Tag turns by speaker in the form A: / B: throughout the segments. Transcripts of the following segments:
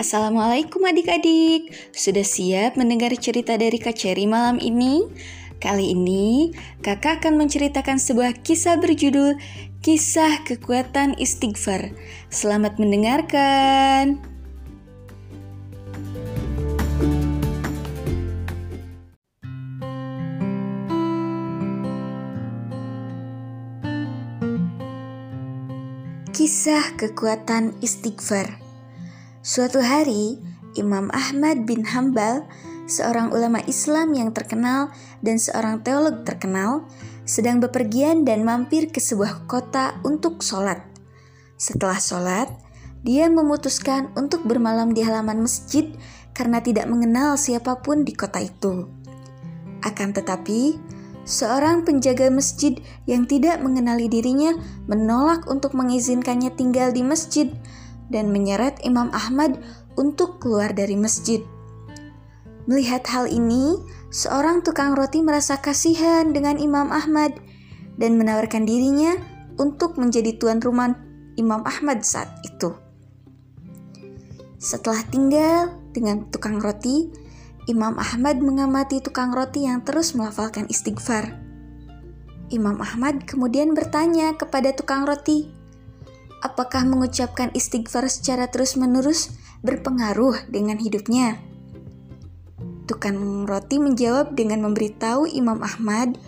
A: Assalamualaikum adik-adik. Sudah siap mendengar cerita dari Kak Cherry malam ini? Kali ini kakak akan menceritakan sebuah kisah berjudul Kisah Kekuatan Istighfar. Selamat mendengarkan. Kisah Kekuatan Istighfar Suatu hari, Imam Ahmad bin Hambal, seorang ulama Islam yang terkenal dan seorang teolog terkenal, sedang bepergian dan mampir ke sebuah kota untuk sholat. Setelah sholat, dia memutuskan untuk bermalam di halaman masjid karena tidak mengenal siapa pun di kota itu. Akan tetapi, seorang penjaga masjid yang tidak mengenali dirinya menolak untuk mengizinkannya tinggal di masjid dan menyeret Imam Ahmad untuk keluar dari masjid. Melihat hal ini, seorang tukang roti merasa kasihan dengan Imam Ahmad dan menawarkan dirinya untuk menjadi tuan rumah Imam Ahmad saat itu. Setelah tinggal dengan tukang roti, Imam Ahmad mengamati tukang roti yang terus melafalkan istighfar. Imam Ahmad kemudian bertanya kepada tukang roti, apakah mengucapkan istighfar secara terus-menerus berpengaruh dengan hidupnya? Tukang roti menjawab dengan memberitahu Imam Ahmad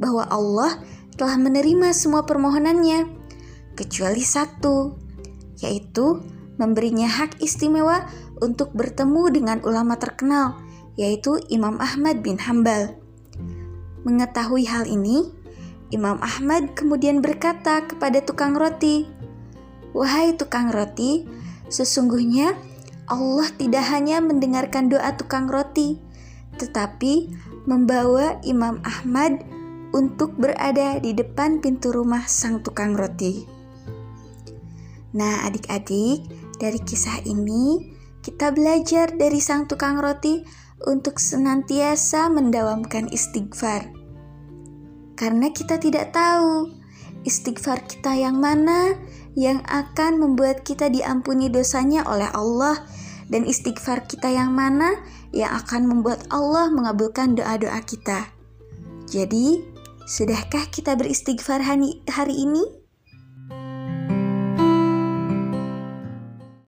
A: bahwa Allah telah menerima semua permohonannya, kecuali satu, yaitu memberinya hak istimewa untuk bertemu dengan ulama terkenal, yaitu Imam Ahmad bin Hambal. Mengetahui hal ini, Imam Ahmad kemudian berkata kepada tukang roti, Wahai tukang roti, sesungguhnya Allah tidak hanya mendengarkan doa tukang roti, tetapi membawa Imam Ahmad untuk berada di depan pintu rumah sang tukang roti. Nah, adik-adik, dari kisah ini kita belajar dari sang tukang roti untuk senantiasa mendawamkan istighfar. Karena kita tidak tahu istighfar kita yang mana yang akan membuat kita diampuni dosanya oleh Allah dan istighfar kita yang mana yang akan membuat Allah mengabulkan doa-doa kita. Jadi, sudahkah kita beristighfar hari, ini?